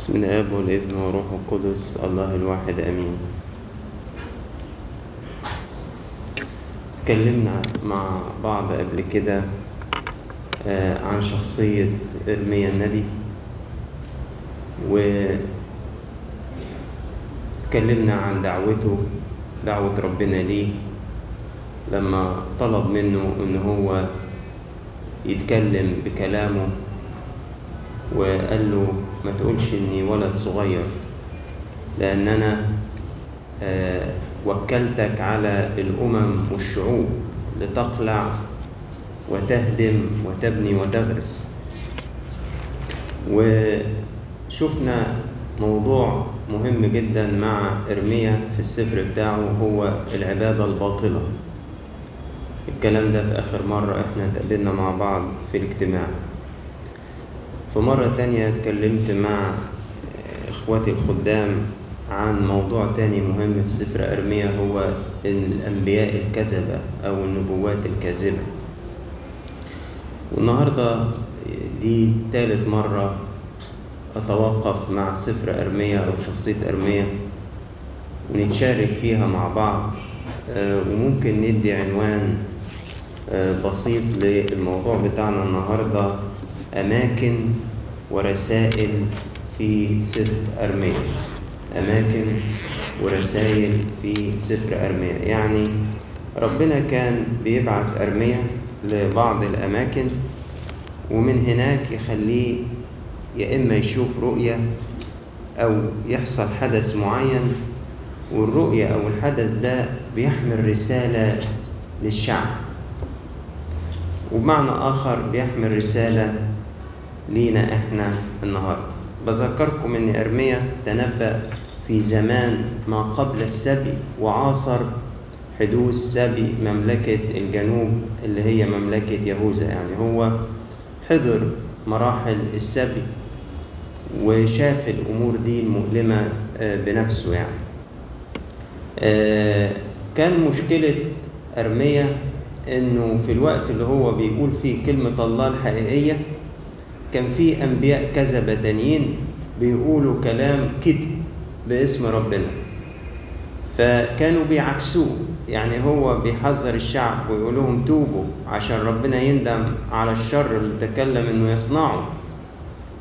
بسم الاب والابن والروح القدس الله الواحد امين. اتكلمنا مع بعض قبل كده آه، عن شخصية إرميا النبي و اتكلمنا عن دعوته دعوة ربنا ليه لما طلب منه إن هو يتكلم بكلامه وقال له ما تقولش إني ولد صغير لأن أنا آه، وكلتك على الأمم والشعوب لتقلع وتهدم وتبني وتغرس. وشفنا موضوع مهم جدا مع إرميا في السفر بتاعه هو العبادة الباطلة. الكلام ده في آخر مرة إحنا اتقابلنا مع بعض في الاجتماع. في مرة تانية اتكلمت مع إخواتي الخدام عن موضوع تاني مهم في سفر أرميا هو الأنبياء الكذبة أو النبوات الكاذبة. والنهاردة دي تالت مرة أتوقف مع سفر أرميا أو شخصية أرميا ونتشارك فيها مع بعض آه، وممكن ندي عنوان آه، بسيط للموضوع بتاعنا النهاردة. أماكن ورسائل في سفر أرميا. أماكن ورسائل في سفر أرميا. يعني ربنا كان بيبعت أرميا لبعض الأماكن ومن هناك يخليه يا إما يشوف رؤية أو يحصل حدث معين والرؤية أو الحدث ده بيحمل رسالة للشعب. وبمعنى آخر بيحمل رسالة لينا إحنا النهاردة. بذكركم إن أرميا تنبأ في زمان ما قبل السبي وعاصر حدوث سبي مملكة الجنوب اللي هي مملكة يهوذا. يعني هو حضر مراحل السبي وشاف الأمور دي المؤلمة آه، بنفسه يعني. آه، كان مشكلة أرميا إنه في الوقت اللي هو بيقول فيه كلمة الله الحقيقية كان في أنبياء كذبة تانيين بيقولوا كلام كذب باسم ربنا. فكانوا بيعكسوه. يعني هو بيحذر الشعب ويقول لهم توبوا عشان ربنا يندم على الشر اللي تكلم إنه يصنعه.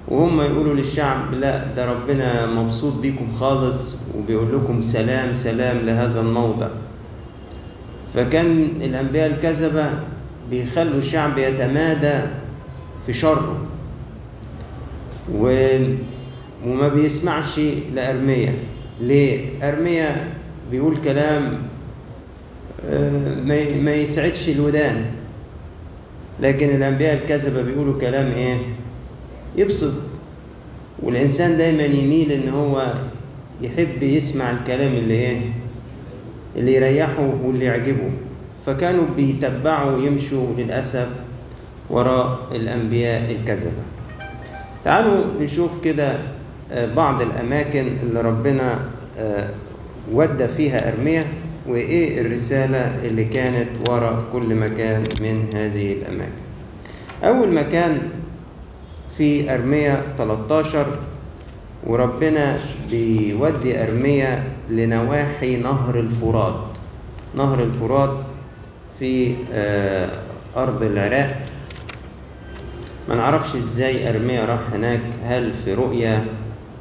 وهم يقولوا للشعب لا ده ربنا مبسوط بيكم خالص وبيقول لكم سلام سلام لهذا الموضع. فكان الأنبياء الكذبة بيخلوا الشعب يتمادى في شره. و... وما بيسمعش لأرميا ليه؟ أرميا بيقول كلام آه، ما يسعدش الودان لكن الأنبياء الكذبة بيقولوا كلام إيه؟ يبسط والإنسان دايما يميل إن هو يحب يسمع الكلام اللي إيه؟ اللي يريحه واللي يعجبه فكانوا بيتبعوا يمشوا للأسف وراء الأنبياء الكذبة تعالوا نشوف كده آه، بعض الأماكن اللي ربنا آه، ودى فيها أرميا وإيه الرسالة اللي كانت وراء كل مكان من هذه الأماكن. أول مكان في أرميا 13 وربنا بيودي أرميا لنواحي نهر الفرات. نهر الفرات في آه، أرض العراق. ما نعرفش إزاي أرميا راح هناك. هل في رؤية؟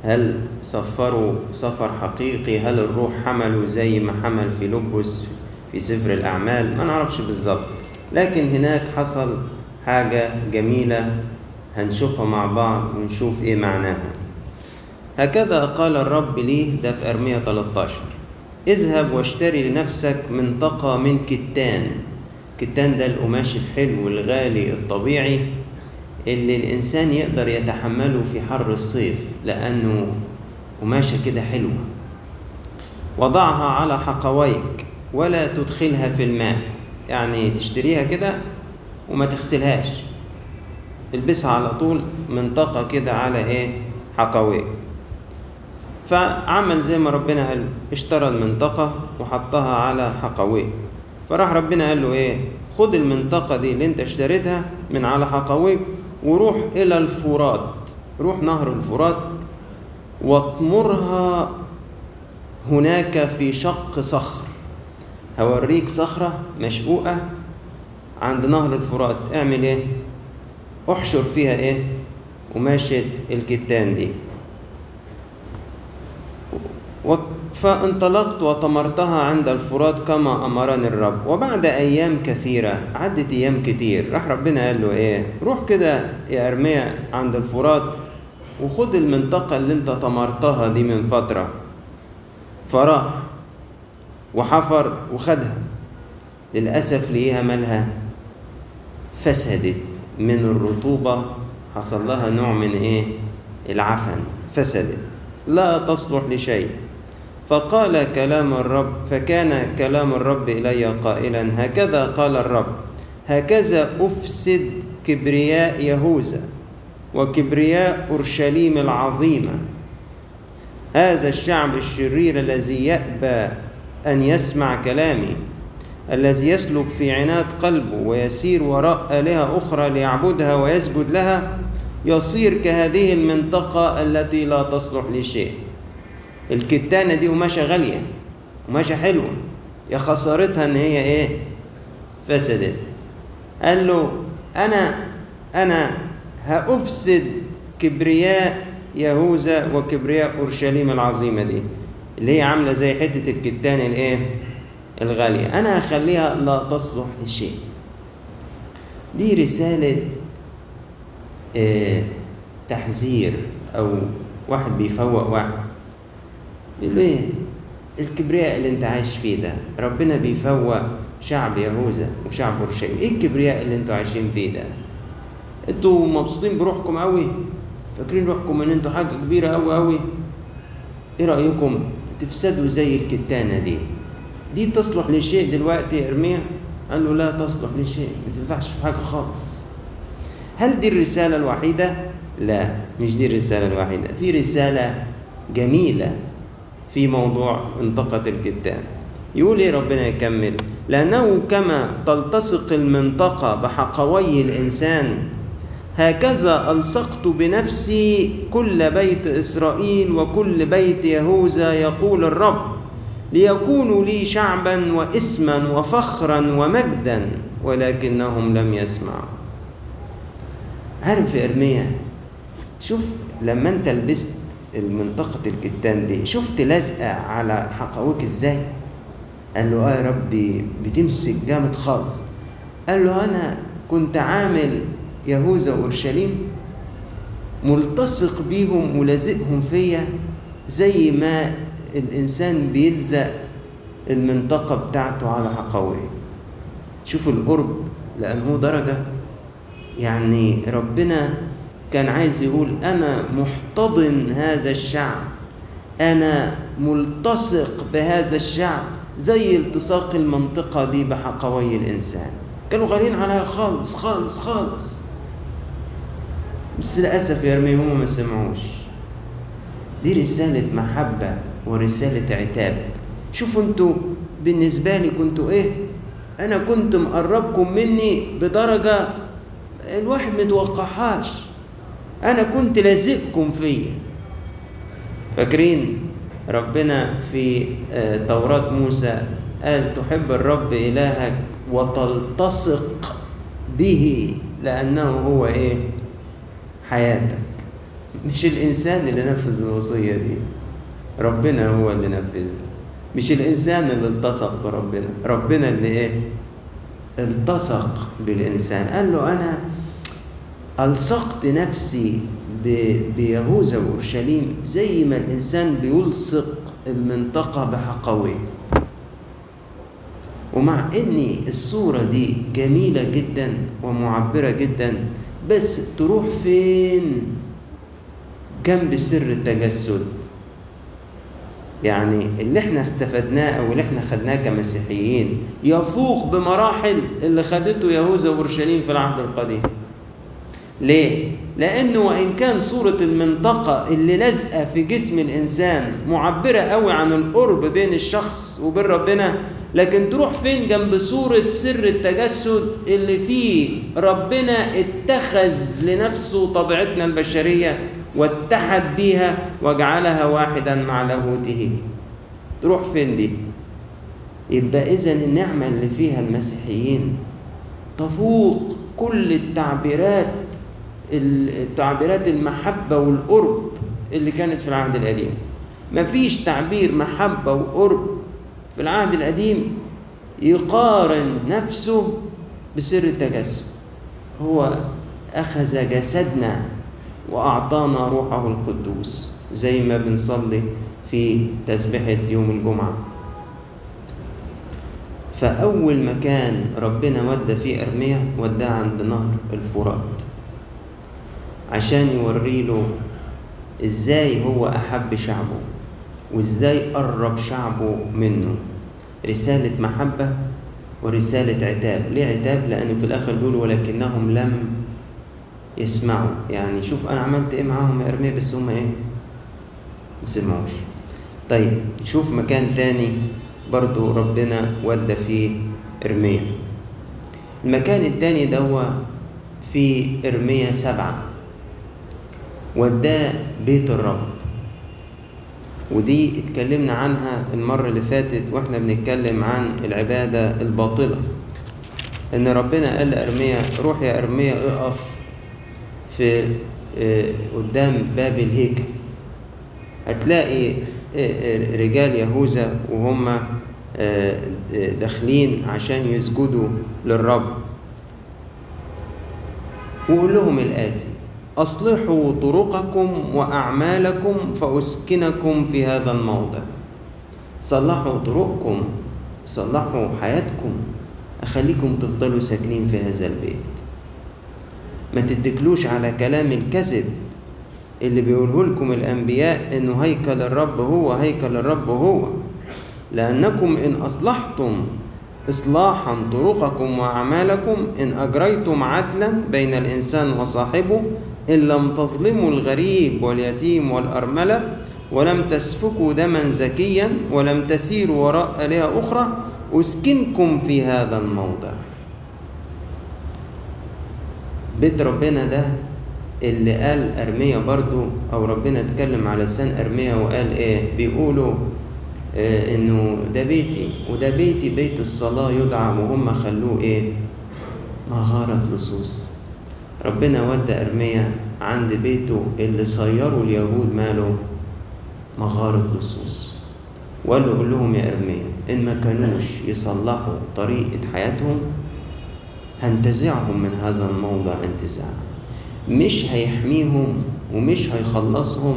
هل سفروا سفر حقيقي؟ هل الروح حمله زي ما حمل في لبس في سفر الأعمال؟ ما نعرفش بالظبط. لكن هناك حصل حاجة جميلة هنشوفها مع بعض ونشوف إيه معناها. هكذا قال الرب لي ده في أرميا 13 اذهب واشتري لنفسك منطقة من كتان. كتان ده القماش الحلو الغالي الطبيعي. اللي الإنسان يقدر يتحمله في حر الصيف لأنه قماشة كده حلوة. وضعها على حقويك ولا تدخلها في الماء. يعني تشتريها كده وما تغسلهاش. البسها على طول منطقة كده على إيه؟ حقويك. فعمل زي ما ربنا قال اشترى المنطقة وحطها على حقويك. فراح ربنا قال له إيه؟ خد المنطقة دي اللي أنت اشتريتها من على حقويك وروح إلى الفرات. روح نهر الفرات. واطمرها هناك في شق صخر. هوريك صخرة مشقوقة عند نهر الفرات. اعمل إيه؟ احشر فيها إيه؟ قماشة الكتان دي. فانطلقت وطمرتها عند الفرات كما أمرني الرب. وبعد أيام كثيرة عدت أيام كتير. راح ربنا قال له إيه؟ روح كده يا أرميا عند الفرات وخد المنطقة اللي أنت طمرتها دي من فترة. فراح وحفر وخدها. للأسف لقيها مالها فسدت من الرطوبة. حصل لها نوع من إيه؟ العفن. فسدت. لا تصلح لشيء. فقال كلام الرب فكان كلام الرب إلي قائلا هكذا قال الرب هكذا أفسد كبرياء يهوذا وكبرياء أورشليم العظيمة هذا الشعب الشرير الذي يأبى أن يسمع كلامي الذي يسلك في عناد قلبه ويسير وراء آلهة أخرى ليعبدها ويسجد لها يصير كهذه المنطقة التي لا تصلح لشيء. الكتانة دي قماشة غالية قماشة حلوة. يا خسارتها إن هي إيه؟ فسدت. قال له أنا أنا هأفسد كبرياء يهوذا وكبرياء أورشليم العظيمة دي اللي هي عاملة زي حتة الكتان الإيه؟ الغالية. أنا هخليها لا تصلح لشيء. دي رسالة آه تحذير أو واحد بيفوق واحد. بيقول إيه؟ الكبرياء اللي أنت عايش فيه ده ربنا بيفوق شعب يهوذا وشعب أورشليم. إيه الكبرياء اللي أنتوا عايشين فيه ده؟ أنتوا مبسوطين بروحكم قوي فاكرين روحكم إن أنتوا حاجة كبيرة قوي قوي إيه رأيكم؟ تفسدوا زي الكتانة دي. دي تصلح لشيء دلوقتي يا إرميا؟ قال له لا تصلح لشيء ما تنفعش في حاجة خالص. هل دي الرسالة الوحيدة؟ لا مش دي الرسالة الوحيدة. في رسالة جميلة في موضوع انطقه الكتان يقول إيه ربنا يكمل؟ لأنه كما تلتصق المنطقة بحقوي الإنسان هكذا ألصقت بنفسي كل بيت إسرائيل وكل بيت يهوذا يقول الرب. ليكونوا لي شعبا واسما وفخرا ومجدا ولكنهم لم يسمعوا. عارف يا إرميا؟ شوف لما أنت لبست المنطقة الكتان دي. شفت لازقة على حقويك إزاي قال له آه يا ربي بتمسك جامد خالص. قال له أنا كنت عامل يهوذا وأورشليم ملتصق بيهم ولازقهم فيا زي ما الإنسان بيلزق المنطقة بتاعته على حقويه شوف القرب لأنه درجة. يعني ربنا كان عايز يقول أنا محتضن هذا الشعب أنا ملتصق بهذا الشعب زي التصاق المنطقة دي بحقوي الإنسان. كانوا غاليين عليها خالص خالص خالص. بس للأسف يا رمي هم ما سمعوش. دي رسالة محبة ورسالة عتاب. شوفوا أنتوا بالنسبة لي كنتوا إيه؟ أنا كنت مقربكم مني بدرجة الواحد متوقعهاش. أنا كنت لازقكم فيا. فاكرين ربنا في توراة موسى قال تحب الرب إلهك وتلتصق به لأنه هو إيه؟ حياتك. مش الإنسان اللي نفذ الوصية دي. ربنا هو اللي نفذها مش الإنسان اللي التصق بربنا. ربنا اللي إيه؟ التصق بالإنسان. قال له أنا ألصقت نفسي بيهوذا وأورشليم زي ما الإنسان بيلصق المنطقة بحقويه. ومع ان الصورة دي جميلة جدا ومعبرة جدا بس تروح فين؟ جنب سر التجسد. يعني اللي إحنا استفدناه أو اللي إحنا خدناه كمسيحيين يفوق بمراحل اللي خدته يهوذا وأورشليم في العهد القديم. ليه؟ لأنه وإن كان صورة المنطقة اللي لازقة في جسم الإنسان معبرة قوي عن القرب بين الشخص وبين ربنا لكن تروح فين جنب صورة سر التجسد اللي فيه ربنا اتخذ لنفسه طبيعتنا البشرية واتحد بيها وجعلها واحدا مع لاهوته؟ تروح فين دي؟ يبقى إذا النعمة اللي فيها المسيحيين تفوق كل التعبيرات تعبيرات المحبة والقرب اللي كانت في العهد القديم. مفيش تعبير محبة وقرب في العهد القديم يقارن نفسه بسر التجسد هو أخذ جسدنا وأعطانا روحه القدوس زي ما بنصلي في تسبيحة يوم الجمعة. فأول مكان ربنا ودى فيه أرميا وداه عند نهر الفرات. عشان يوري له إزاي هو أحب شعبه وإزاي قرب شعبه منه. رسالة محبة ورسالة عتاب. ليه عتاب؟ لأنه في الآخر بيقول ولكنهم لم يسمعوا. يعني شوف أنا عملت إيه معاهم يا أرميا بس هم إيه؟ ما سمعوش. طيب نشوف مكان تاني برضو ربنا ودى فيه إرميا. المكان التاني دوا في إرميا سبعة. وداه بيت الرب. ودي اتكلمنا عنها المرة اللي فاتت وإحنا بنتكلم عن العبادة الباطلة. إن ربنا قال لأرميا روح يا أرميا اقف في قدام باب الهيكل. هتلاقي رجال يهوذا وهم داخلين عشان يسجدوا للرب. وقول لهم الآتي. أصلحوا طرقكم وأعمالكم فأسكنكم في هذا الموضع. صلحوا طرقكم صلحوا حياتكم. أخليكم تفضلوا ساكنين في هذا البيت. ما تتكلوش على كلام الكذب اللي بيقوله لكم الأنبياء إنه هيكل الرب هو هيكل الرب هو. لأنكم إن أصلحتم إصلاحا طرقكم وأعمالكم إن أجريتم عدلا بين الإنسان وصاحبه إن لم تظلموا الغريب واليتيم والأرملة ولم تسفكوا دما زكيا ولم تسيروا وراء آلهة أخرى أسكنكم في هذا الموضع. بيت ربنا ده اللي قال أرميا برضو أو ربنا اتكلم على لسان أرميا وقال إيه بيقولوا إيه إنه ده بيتي وده بيتي بيت الصلاة يدعى وهم خلوه إيه؟ مغارة لصوص. ربنا ودى أرميا عند بيته اللي صيروا اليهود ماله مغارة لصوص. وقال له لهم يا أرميا إن ما كانوش يصلحوا طريقة حياتهم هنتزعهم من هذا الموضع انتزاع. مش هيحميهم ومش هيخلصهم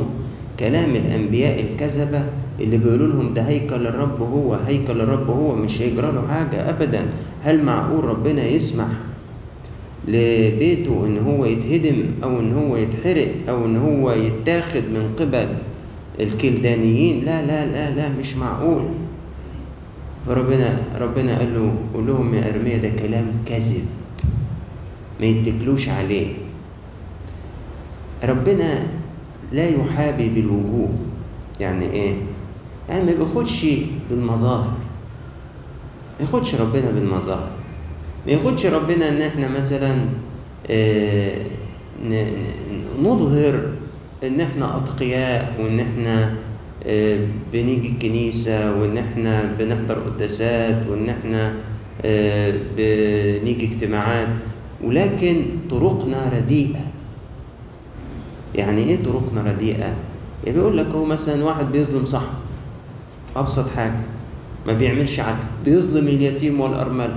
كلام الأنبياء الكذبة اللي بيقولوا لهم ده هيكل الرب هو هيكل الرب هو مش هيجرى له حاجة أبدا. هل معقول ربنا يسمح لبيته إن هو يتهدم أو إن هو يتحرق أو إن هو يتاخد من قبل الكلدانيين لا لا لا لا مش معقول. فربنا ربنا قال له قول لهم يا ارميا ده كلام كذب. ما يتكلوش عليه. ربنا لا يحابي بالوجوه. يعني إيه؟ يعني ما بياخدش بالمظاهر. ما ياخدش ربنا بالمظاهر. ما ياخدش ربنا إن إحنا مثلا آه نظهر إن إحنا أتقياء وإن إحنا آه بنيجي الكنيسة وإن إحنا بنحضر قداسات وإن إحنا آه بنيجي اجتماعات. ولكن طرقنا رديئة. يعني إيه طرقنا رديئة؟ يعني بيقول لك هو مثلا واحد بيظلم صاحبه. أبسط حاجة ما بيعملش عدل. بيظلم اليتيم والأرملة.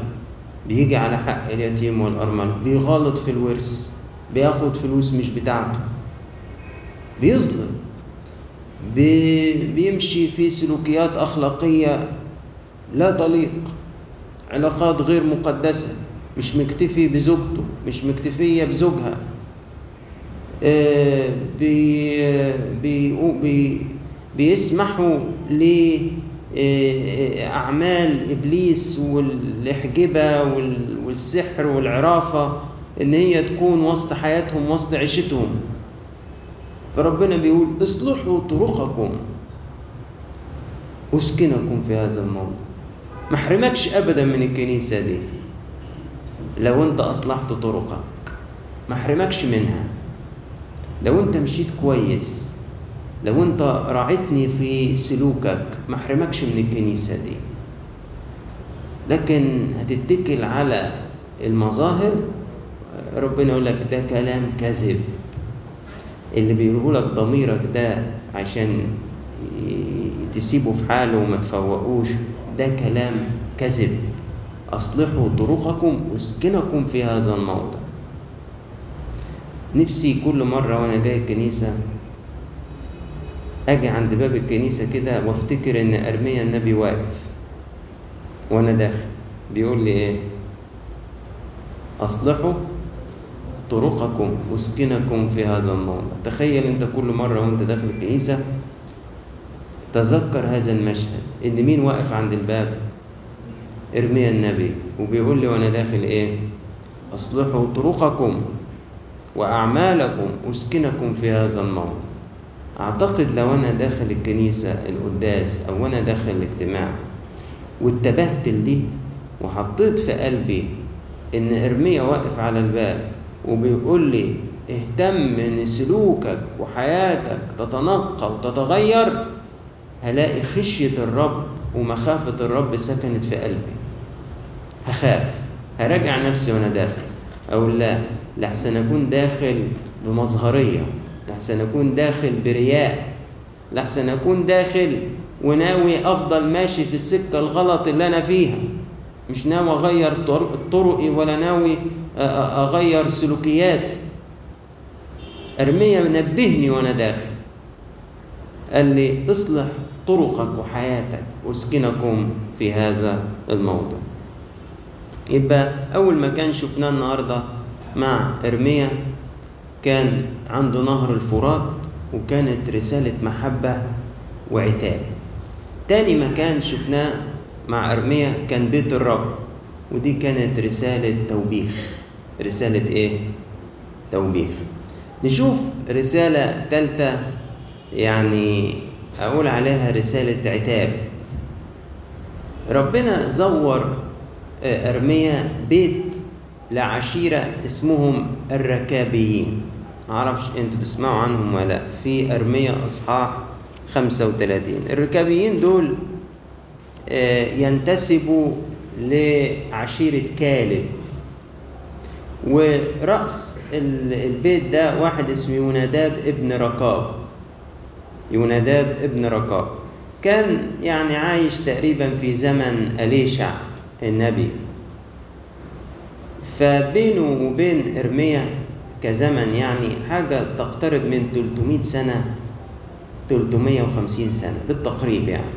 بيجي على حق اليتيم والأرملة بيغلط في الورث بياخد فلوس مش بتاعته. بيظلم. بي بيمشي في سلوكيات أخلاقية لا تليق. علاقات غير مقدسة مش مكتفي بزوجته مش مكتفية بزوجها. آه بي بي بي بيسمحوا ل أعمال إبليس والإحجبة والسحر والعرافة إن هي تكون وسط حياتهم وسط عيشتهم. فربنا بيقول اصلحوا طرقكم أسكنكم في هذا الموضوع ما حرمكش أبدا من الكنيسة دي. لو أنت أصلحت طرقك ما حرمكش منها. لو أنت مشيت كويس لو انت راعيتني في سلوكك ما احرمكش من الكنيسة دي. لكن هتتكل على المظاهر ربنا يقول لك ده كلام كذب. اللي بيقوله لك ضميرك ده عشان تسيبه في حاله وما تفوقوش ده كلام كذب. أصلحوا طرقكم أسكنكم في هذا الموضع. نفسي كل مرة وأنا جاي الكنيسة أجي عند باب الكنيسة كده وأفتكر إن أرميا النبي واقف وأنا داخل. بيقول لي إيه؟ أصلحوا طرقكم أسكنكم في هذا الموضع تخيل أنت كل مرة وأنت داخل الكنيسة تذكر هذا المشهد. إن مين واقف عند الباب؟ إرميا النبي. وبيقول لي وأنا داخل إيه؟ أصلحوا طرقكم وأعمالكم أسكنكم في هذا الموضع أعتقد لو أنا داخل الكنيسة القداس أو أنا داخل الاجتماع واتبهت لدي وحطيت في قلبي إن إرميا واقف على الباب وبيقول لي اهتم إن سلوكك وحياتك تتنقى وتتغير هلاقي خشية الرب ومخافة الرب سكنت في قلبي. هخاف هراجع نفسي وأنا داخل. أقول لا لحسن أكون داخل بمظهرية. لحسن أكون داخل برياء. لحسن أكون داخل وناوي أفضل ماشي في السكة الغلط اللي أنا فيها. مش ناوي أغير طرقي ولا ناوي أغير سلوكياتي أرميا نبهني وأنا داخل. قال لي اصلح طرقك وحياتك أسكنكم في هذا الموضوع. يبقى أول مكان شفناه النهاردة مع إرميا كان عنده نهر الفرات وكانت رسالة محبة وعتاب. تاني مكان شفناه مع أرميا كان بيت الرب ودي كانت رسالة توبيخ. رسالة إيه؟ توبيخ. نشوف رسالة تالتة يعني أقول عليها رسالة عتاب. ربنا زور أرميا بيت لعشيرة اسمهم الركابيين. معرفش أنتوا تسمعوا عنهم ولا لا. في أرميا أصحاح 35 الركابيين دول ينتسبوا لعشيرة كالب. ورأس البيت ده واحد اسمه يوناداب ابن ركاب يوناداب ابن ركاب كان يعني عايش تقريبا في زمن أليشع النبي. فبينه وبين إرميا كزمن يعني حاجة تقترب من 300 سنة 350 سنة بالتقريب يعني.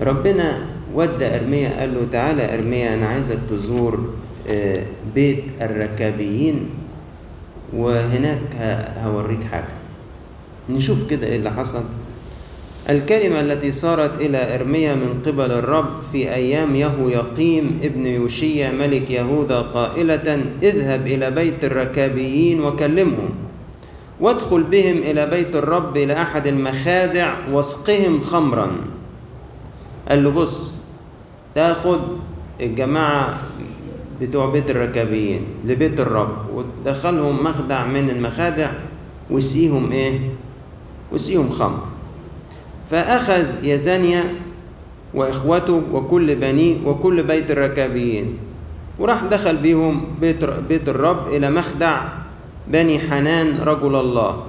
ربنا ودى إرميا قال له تعالى إرميا أنا عايزك تزور بيت الركابيين وهناك هوريك حاجة. نشوف كده إيه اللي حصل. الكلمة التي صارت إلى إرميا من قبل الرب في أيام يهو يقيم ابن يوشيا ملك يهوذا قائلة اذهب إلى بيت الركابيين وكلمهم وادخل بهم إلى بيت الرب إلى أحد المخادع واسقهم خمرا. قال له بص تاخد الجماعة بتوع بيت الركابيين لبيت الرب وتدخلهم مخدع من المخادع وسقيهم إيه؟ وسقيهم خمر. فأخذ يزانيا وإخوته وكل بنيه وكل بيت الركابيين. وراح دخل بيهم بيت, بيت الرب إلى مخدع بني حنان رجل الله.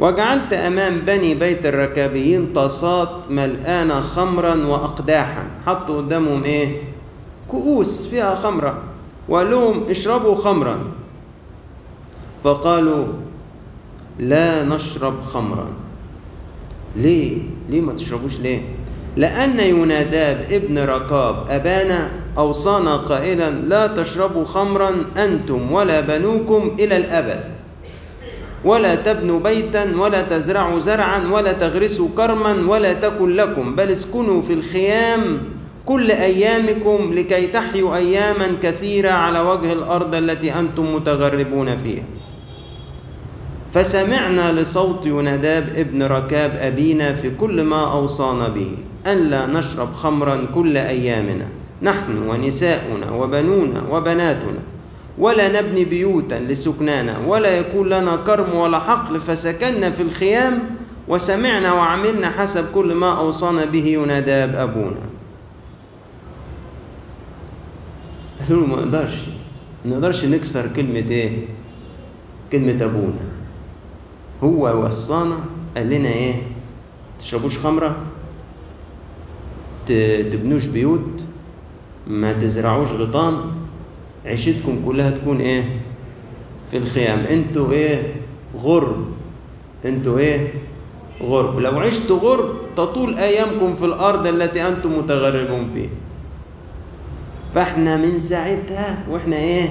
وجعلت أمام بني بيت الركابيين طاسات ملآنة خمرا وأقداحا. حطوا قدامهم إيه؟ كؤوس فيها خمرة. وقال لهم اشربوا خمرا. فقالوا لا نشرب خمرا. ليه؟ ليه ما تشربوش ليه؟ لأن يوناداب ابن ركاب أبانا أوصانا قائلا لا تشربوا خمرا أنتم ولا بنوكم إلى الأبد. ولا تبنوا بيتا ولا تزرعوا زرعا ولا تغرسوا كرما ولا تكن لكم بل اسكنوا في الخيام كل أيامكم لكي تحيوا أياما كثيرة على وجه الأرض التي أنتم متغربون فيها. فسمعنا لصوت يوناداب ابن ركاب أبينا في كل ما أوصانا به أن لا نشرب خمرا كل أيامنا نحن ونساؤنا وبنونا وبناتنا ولا نبني بيوتا لسكنانا ولا يكون لنا كرم ولا حقل فسكننا في الخيام وسمعنا وعملنا حسب كل ما أوصانا به يناداب أبونا. قالوا ما نقدرش ما نقدرش نكسر كلمة إيه؟ كلمة أبونا. هو وصانا قال لنا إيه؟ تشربوش خمرة ت- تبنوش بيوت ما تزرعوش غيطان عيشتكم كلها تكون إيه؟ في الخيام. أنتوا إيه؟ غرب. أنتوا إيه؟ غرب. لو عشتوا غرب تطول أيامكم في الأرض التي أنتم متغربون فيها. فإحنا من ساعتها وإحنا إيه؟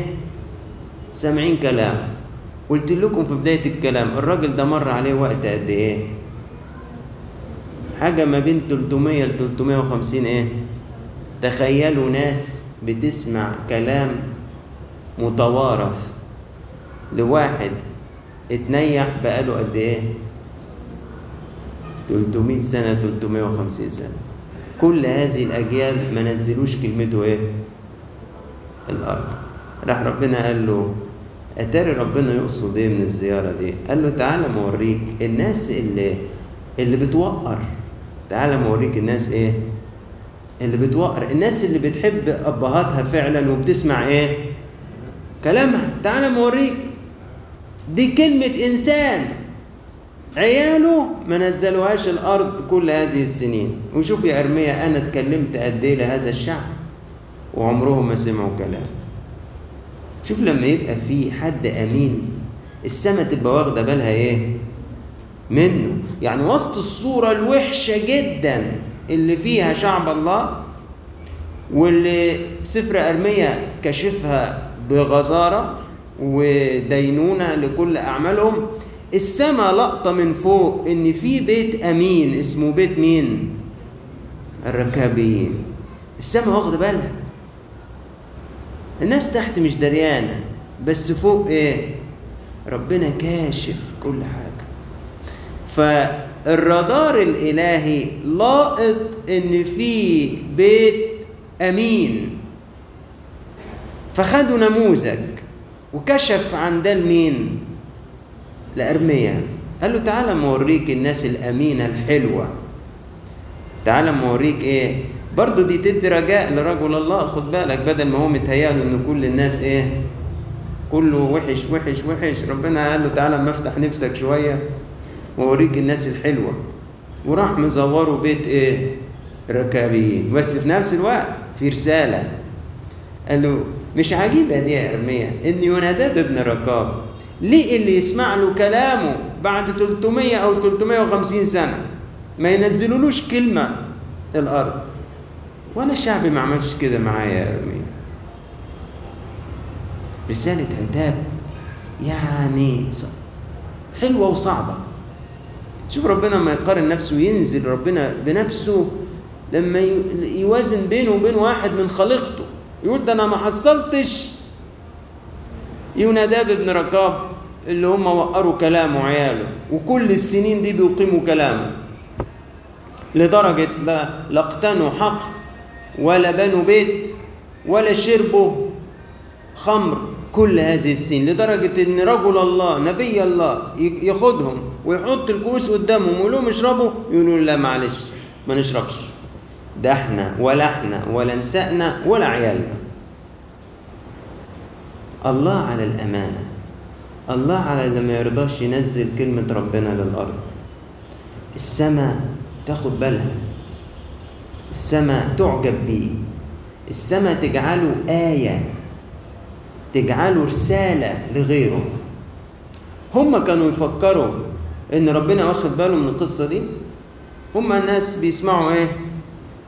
سامعين كلام. قلت لكم في بداية الكلام الراجل ده مر عليه وقت قد إيه؟ حاجة ما بين 300 ل 350 إيه؟ تخيلوا ناس بتسمع كلام متوارث لواحد اتنيح بقاله قد إيه؟ 300 سنة 350 سنة. كل هذه الأجيال ما نزلوش كلمته إيه؟ الأرض. راح ربنا قال له أتاري ربنا يقصد إيه من الزيارة دي. قال له تعالى ما اوريك الناس اللي اللي بتوقر. تعالى ما اوريك الناس إيه؟ اللي بتوقر. الناس اللي بتحب أبهاتها فعلا وبتسمع إيه؟ كلامها. تعالى موريك. دي كلمة إنسان. عياله ما نزلوهاش الأرض كل هذه السنين. وشوف يا أرميا أنا اتكلمت قد إيه لهذا الشعب؟ وعمرهم ما سمعوا كلام. شوف لما يبقى في حد أمين السما تبقى واخدة بالها إيه؟ منه. يعني وسط الصورة الوحشة جدا اللي فيها شعب الله واللي سفر أرميا كشفها بغزارة ودينونة لكل أعمالهم السما لقطة من فوق إن في بيت أمين اسمه بيت مين؟ الركابيين. السما واخدة بالها. الناس تحت مش دريانة بس فوق إيه؟ ربنا كاشف كل حاجة فالرادار الإلهي لاقط إن في بيت أمين فخدوا نموذج وكشف عن ده لمين؟ لأرميا قال له تعالى موريك الناس الأمينة الحلوة تعالى موريك إيه؟ برضه دي تدي رجاء لرجل الله. خد بالك بدل ما هو متهيأله إن كل الناس إيه؟ كله وحش وحش وحش. ربنا قال له تعالى اما افتح نفسك شوية وأوريك الناس الحلوة. وراح مزوره بيت إيه؟ ركابيين. بس في نفس الوقت في رسالة. قال له مش عجيبة دي يا ارميا إن يوناداب ابن ركاب. ليه اللي يسمع له كلامه بعد 300 أو 350 سنة؟ ما ينزلولوش كلمة. الأرض. وأنا شعبي ما عملش كده معايا يا رسالة عتاب يعني حلوة وصعبة. شوف ربنا ما يقارن نفسه ينزل ربنا بنفسه لما يوازن بينه وبين واحد من خليقته. يقول ده أنا ما حصلتش. يوناداب ابن ركاب اللي هم وقروا كلامه عياله وكل السنين دي بيقيموا كلامه. لدرجة لا لا اقتنوا حقل ولا بنوا بيت ولا شربوا خمر كل هذه السنين لدرجة إن رجل الله نبي الله ياخدهم ويحط الكؤوس قدامهم ويقول لهم اشربوا يقولوا لا معلش ما نشربش. ده إحنا ولا إحنا ولا نسائنا ولا عيالنا. الله على الأمانة الله على اللي ما يرضاش ينزل كلمة ربنا للأرض. السماء تاخد بالها. السماء تعجب بيه السماء تجعله آية تجعله رسالة لغيره. هم كانوا يفكروا إن ربنا واخد باله من القصة دي. هم الناس بيسمعوا إيه؟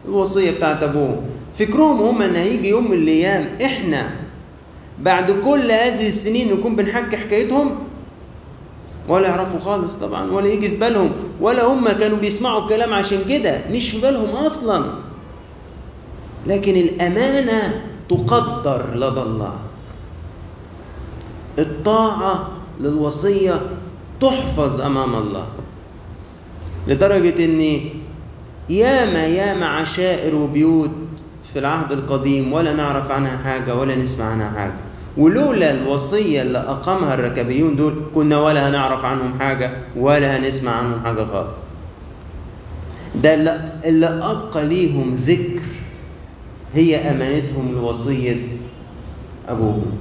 الوصية بتاعت أبوه. فكرهم هم إن هيجي يوم من الأيام إحنا بعد كل هذه السنين نكون بنحكي حكايتهم ولا يعرفوا خالص طبعا ولا يجي في بالهم ولا هم كانوا بيسمعوا الكلام عشان كده مش في بالهم أصلا. لكن الأمانة تقدر لدى الله. الطاعة للوصية تحفظ أمام الله. لدرجة إن ياما ياما عشائر وبيوت في العهد القديم ولا نعرف عنها حاجة ولا نسمع عنها حاجة. ولولا الوصية اللي أقامها الركبيون دول كنا ولا هنعرف عنهم حاجة ولا هنسمع عنهم حاجة خالص. ده اللي, أبقى ليهم ذكر هي أمانتهم لوصية أبوهم.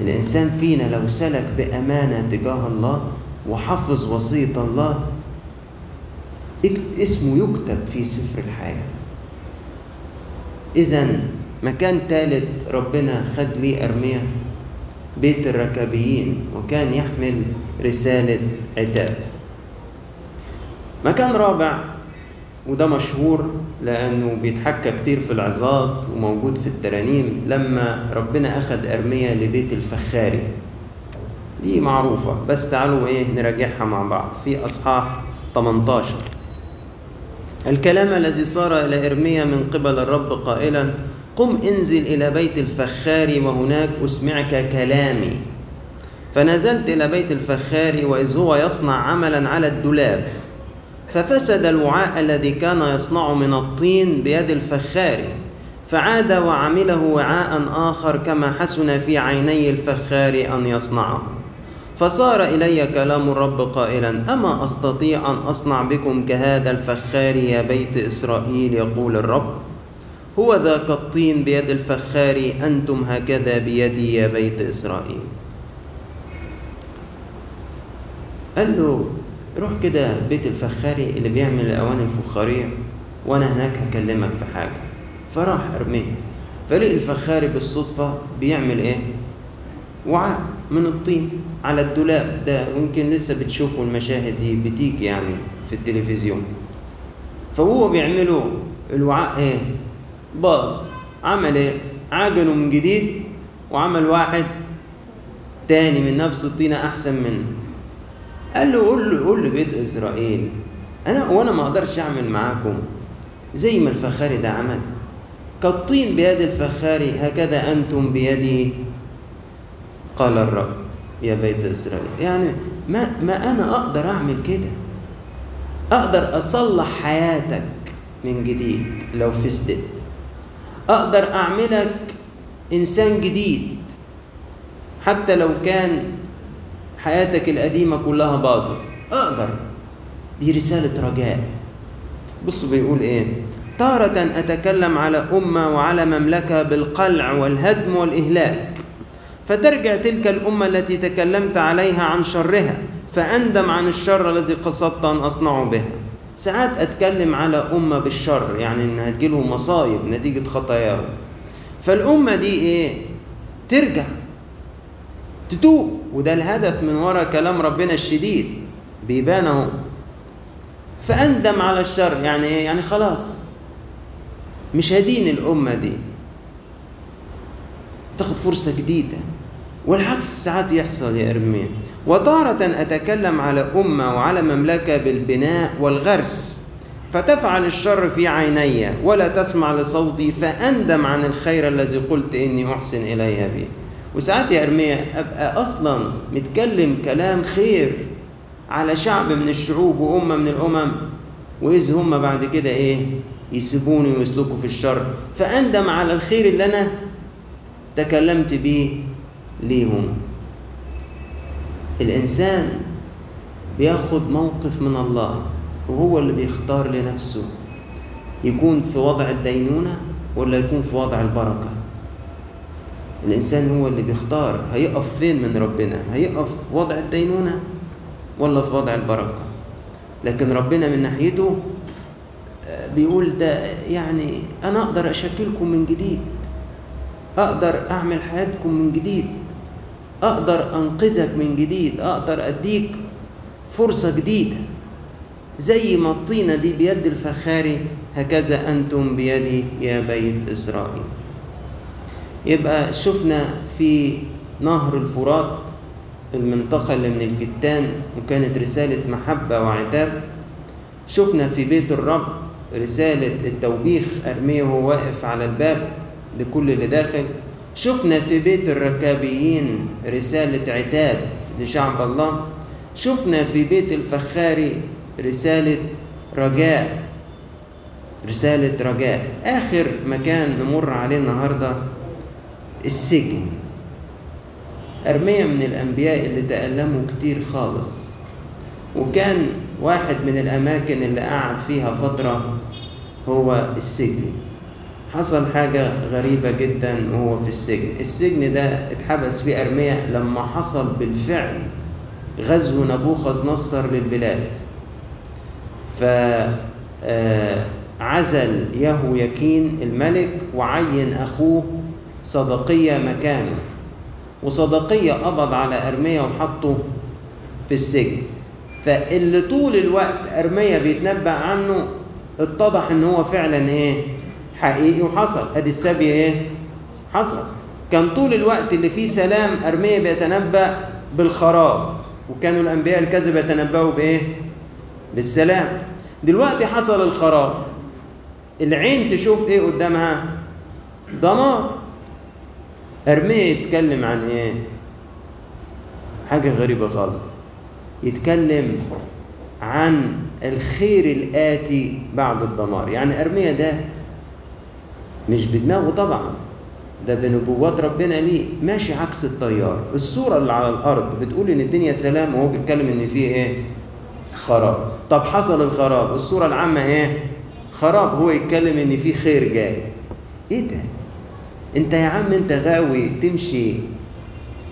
الإنسان فينا لو سلك بأمانة تجاه الله وحفظ وصية الله اسمه يكتب في سفر الحياة. إذا مكان ثالث ربنا خد ليه أرمية بيت الركابيين وكان يحمل رسالة عتاب. مكان رابع وده مشهور لأنه بيتحكى كتير في العظات وموجود في الترانيم لما ربنا أخذ أرمية لبيت الفخاري. دي معروفة بس تعالوا إيه نراجعها مع بعض. في أصحاح 18 الكلام الذي صار إلى إرميا من قبل الرب قائلا قم انزل إلى بيت الفخار وهناك أسمعك كلامي. فنزلت إلى بيت الفخار وإذ هو يصنع عملا على الدولاب. ففسد الوعاء الذي كان يصنع من الطين بيد الفخار. فعاد وعمله وعاء آخر كما حسن في عيني الفخار أن يصنعه. فصار إلي كلام الرب قائلا أما أستطيع أن أصنع بكم كهذا الفخار يا بيت إسرائيل؟ يقول الرب. هو ذاك الطين بيد الفخار أنتم هكذا بيدي يا بيت إسرائيل. قال له روح كده بيت الفخاري اللي بيعمل الأواني الفخارية وأنا هناك هكلمك في حاجة. فراح أرميه. فلقي الفخاري بالصدفة بيعمل إيه؟ وعاء من الطين على الدولاب ده ويمكن لسه بتشوفوا المشاهد دي بتيجي يعني في التلفزيون. فهو بيعملوا الوعاء إيه؟ باظ عمل إيه؟ عجنه من جديد وعمل واحد تاني من نفس الطينة أحسن منه. قال له قول له قول لبيت إسرائيل أنا وأنا ما أقدرش أعمل معاكم زي ما الفخاري ده عمل. كالطين بيد الفخاري هكذا أنتم بيدي قال الرب يا بيت إسرائيل. يعني ما, ما أنا أقدر أعمل كده. أقدر أصلح حياتك من جديد لو فسدت. أقدر أعملك إنسان جديد حتى لو كان حياتك القديمة كلها باظت. أقدر. دي رسالة رجاء. بص بيقول إيه؟ تارة أتكلم على أمة وعلى مملكة بالقلع والهدم والإهلاك. فترجع تلك الأمة التي تكلمت عليها عن شرها فأندم عن الشر الذي قصدت أن أصنع بها. ساعات أتكلم على أمة بالشر يعني إنها تجيلهم مصايب نتيجة خطاياهم فالأمة دي إيه؟ ترجع تتوب وده الهدف من وراء كلام ربنا الشديد بيبان اهو فأندم على الشر يعني إيه؟ يعني خلاص مش هدين الأمة دي. تاخد فرصة جديدة والعكس ساعات يحصل يا إرميا وتارة أتكلم على أمة وعلى مملكة بالبناء والغرس. فتفعل الشر في عيني ولا تسمع لصوتي فأندم عن الخير الذي قلت إني أحسن إليها به. وساعات يا إرميا أبقى أصلا متكلم كلام خير على شعب من الشعوب وأمة من الأمم. وإذ هم بعد كده إيه؟ يسيبوني ويسلكوا في الشر. فأندم على الخير اللي أنا تكلمت بيه ليهم. الإنسان بياخد موقف من الله وهو اللي بيختار لنفسه يكون في وضع الدينونة ولا يكون في وضع البركة. الإنسان هو اللي بيختار هيقف فين من ربنا هيقف في وضع الدينونة ولا في وضع البركة. لكن ربنا من ناحيته بيقول ده يعني أنا أقدر أشكلكم من جديد أقدر أعمل حياتكم من جديد. أقدر أنقذك من جديد أقدر أديك فرصة جديدة. زي ما الطينة دي بيد الفخاري هكذا أنتم بيدي يا بيت إسرائيل. يبقى شفنا في نهر الفرات المنطقة اللي من الكتان وكانت رسالة محبة وعتاب. شفنا في بيت الرب رسالة التوبيخ أرميه وهو واقف على الباب لكل اللي داخل. شفنا في بيت الركابيين رسالة عتاب لشعب الله. شفنا في بيت الفخاري رسالة رجاء. رسالة رجاء. آخر مكان نمر عليه النهاردة السجن. أرميا من الأنبياء اللي تألموا كتير خالص. وكان واحد من الأماكن اللي قعد فيها فترة هو السجن. حصل حاجة غريبة جدا وهو في السجن. السجن ده اتحبس فيه أرميا لما حصل بالفعل غزو نبوخذ نصر للبلاد فعزل يهو يكين الملك وعين أخوه صدقية مكانه. وصدقية قبض على أرميا وحطه في السجن. فاللي طول الوقت أرميا بيتنبأ عنه اتضح إن هو فعلا إيه؟ حقيقي وحصل. أدي السبي إيه؟ حصل. كان طول الوقت اللي فيه سلام ارميا بيتنبأ بالخراب وكانوا الأنبياء الكذب يتنبأوا بإيه؟ بالسلام. دلوقتي حصل الخراب. العين تشوف إيه قدامها؟ دمار. ارميا يتكلم عن إيه؟ حاجة غريبة خالص. يتكلم عن الخير الآتي بعد الدمار. يعني أرميا ده مش بدماغه طبعا. ده بنبوات ربنا ليه؟ ماشي عكس التيار. الصورة اللي على الأرض بتقول إن الدنيا سلام وهو بيتكلم إن فيه إيه؟ خراب. طب حصل الخراب الصورة العامة إيه؟ خراب هو يتكلم إن فيه خير جاي. إيه ده؟ أنت يا عم أنت غاوي تمشي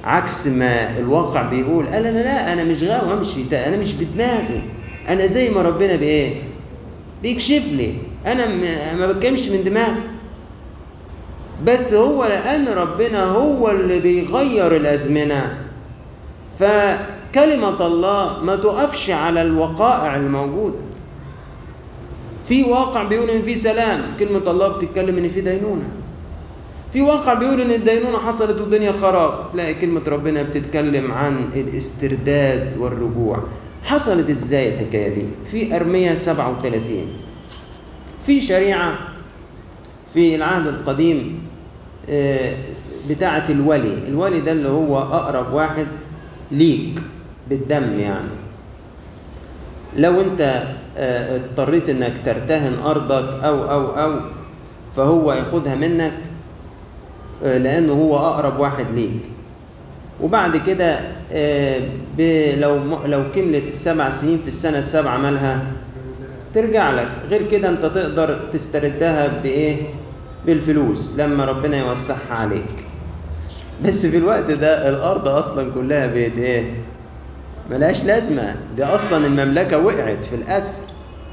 عكس ما الواقع بيقول. قال أنا لا أنا مش غاوي امشي ده أنا مش بدماغي. أنا زي ما ربنا بإيه؟ بيكشف لي. أنا ما بتكلمش من دماغي. بس هو لأن ربنا هو اللي بيغير الأزمنة. فكلمة الله ما تقفش على الوقائع الموجودة. في واقع بيقول إن في سلام كلمة الله بتتكلم إن في دينونة. في واقع بيقول إن الدينونة حصلت والدنيا خراب تلاقي كلمة ربنا بتتكلم عن الاسترداد والرجوع. حصلت إزاي الحكاية دي؟ في ارميا 37 في شريعة في العهد القديم بتاعة الولي. الولي ده اللي هو أقرب واحد ليك بالدم يعني. لو أنت اضطريت إنك ترتهن أرضك أو أو أو فهو ياخدها منك لأنه هو أقرب واحد ليك. وبعد كده لو لو كملت السبع سنين في السنة السابعة مالها ترجع لك. غير كده أنت تقدر تستردها بإيه؟ بالفلوس لما ربنا يوسعها عليك. بس في الوقت ده الأرض أصلا كلها بقت إيه؟ ملهاش لازمة. دي أصلا المملكة وقعت في الأسر.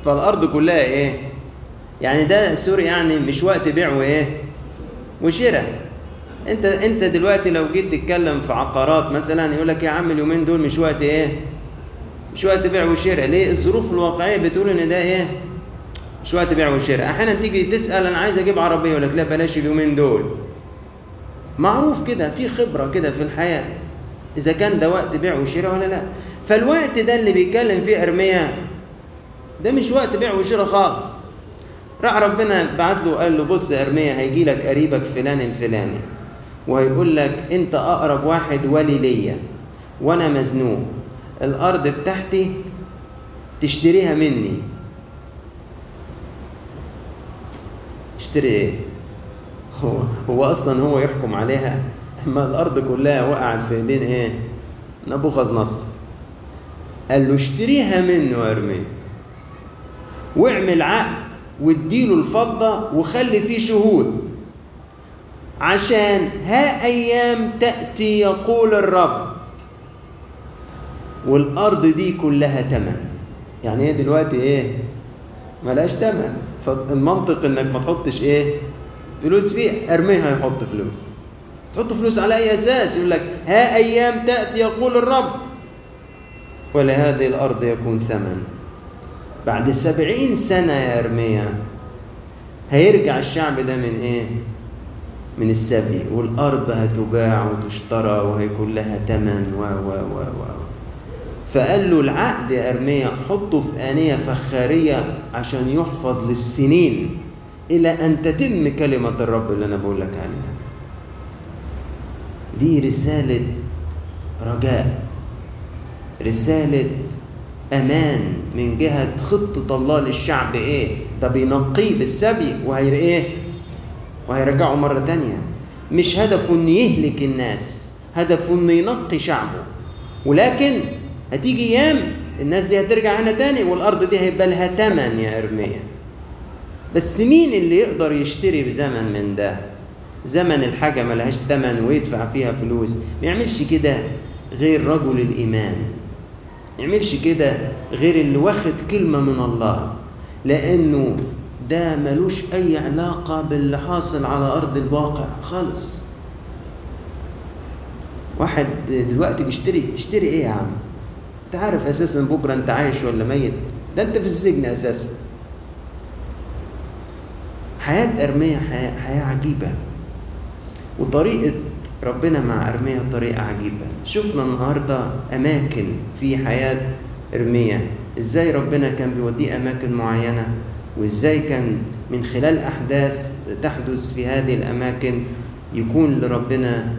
فالأرض كلها إيه؟ يعني ده سوري يعني مش وقت بيع وايه وشراء أنت أنت دلوقتي لو جيت تتكلم في عقارات مثلا يقول لك يا عم اليومين دول مش وقت إيه؟ مش وقت بيع وشراء. ليه؟ الظروف الواقعية بتقول إن ده إيه؟ وقت بيع وشراء أحيانا تيجي تسأل أنا عايز أجيب عربية يقول لك لا بلاش اليومين دول. معروف كده في خبرة كده في الحياة إذا كان ده وقت بيع وشراء ولا لا. فالوقت ده اللي بيتكلم فيه إرميا ده مش وقت بيع وشراء خالص. راح ربنا بعت له قال له بص يا إرميا هيجي لك قريبك فلان الفلاني وهيقول لك أنت أقرب واحد ولي ليا وأنا مزنوق. الأرض بتاعتي تشتريها مني. اشتري إيه؟ هو هو أصلا هو يحكم عليها. اما الأرض كلها وقعت في إيدين إيه؟ نبوخذ نصر. قال له اشتريها منه وارميه واعمل عقد واديله الفضة وخلي فيه شهود. عشان ها أيام تأتي يقول الرب. والأرض دي كلها تمن. يعني هي دلوقتي إيه؟ ملهاش تمن. فالمنطق إنك ما تحطش إيه؟ فلوس فيها ارميها يحط فلوس. تحط فلوس على أي أساس؟ يقول لك ها أيام تأتي يقول الرب. ولهذه الأرض يكون ثمن. بعد سبعين سنة يا إرميا هيرجع الشعب ده من إيه؟ من السبي. والأرض هتباع وتشترى وهيكون لها تمن و و و و فقال له العقد يا أرميا حطه في آنية فخارية عشان يحفظ للسنين إلى أن تتم كلمة الرب اللي أنا بقول لك عليها دي رسالة رجاء رسالة أمان من جهة خطة الله للشعب إيه؟ ده بينقيه بالسبي وهي إيه؟ وهيرجعه مرة تانية مش هدفه إنه يهلك الناس هدفه إنه ينقي شعبه ولكن هتيجي أيام الناس دي هترجع هنا تاني والارض دي هيبقى لها تمن يا ارميا. بس مين اللي يقدر يشتري بزمن من ده؟ زمن الحاجة ملهاش تمن ويدفع فيها فلوس. ما يعملش كده غير رجل الإيمان. ما يعملش كده غير اللي واخد كلمة من الله. لأنه ده ملوش أي علاقة باللي حاصل على أرض الواقع خالص. واحد دلوقتي بيشتري تشتري إيه يا عم؟ انت عارف أساسا بكرة أنت عايش ولا ميت؟ ده أنت في السجن أساسا. حياة أرمية حياة, حياة عجيبة. وطريقة ربنا مع أرمية طريقة عجيبة. شفنا النهاردة أماكن في حياة أرمية. إزاي ربنا كان بيوديه أماكن معينة؟ وإزاي كان من خلال أحداث تحدث في هذه الأماكن يكون لربنا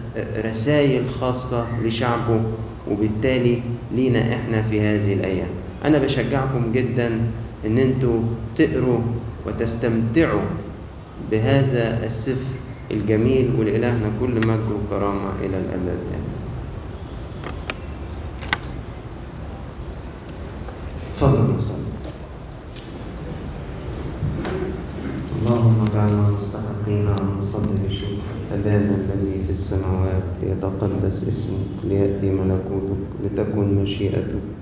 رسائل خاصة لشعبه؟ وبالتالي لينا إحنا في هذه الأيام. أنا بشجعكم جدا إن أنتوا تقروا وتستمتعوا بهذا السفر الجميل ولإلهنا كل مجد وكرامة إلى الأبد. تفضل نصلي اللهم اجعلنا مستحقين بشكر أبانا الذي في السماوات ليتقدس اسمك ليأتي ملكوتك لتكن مشيئتك.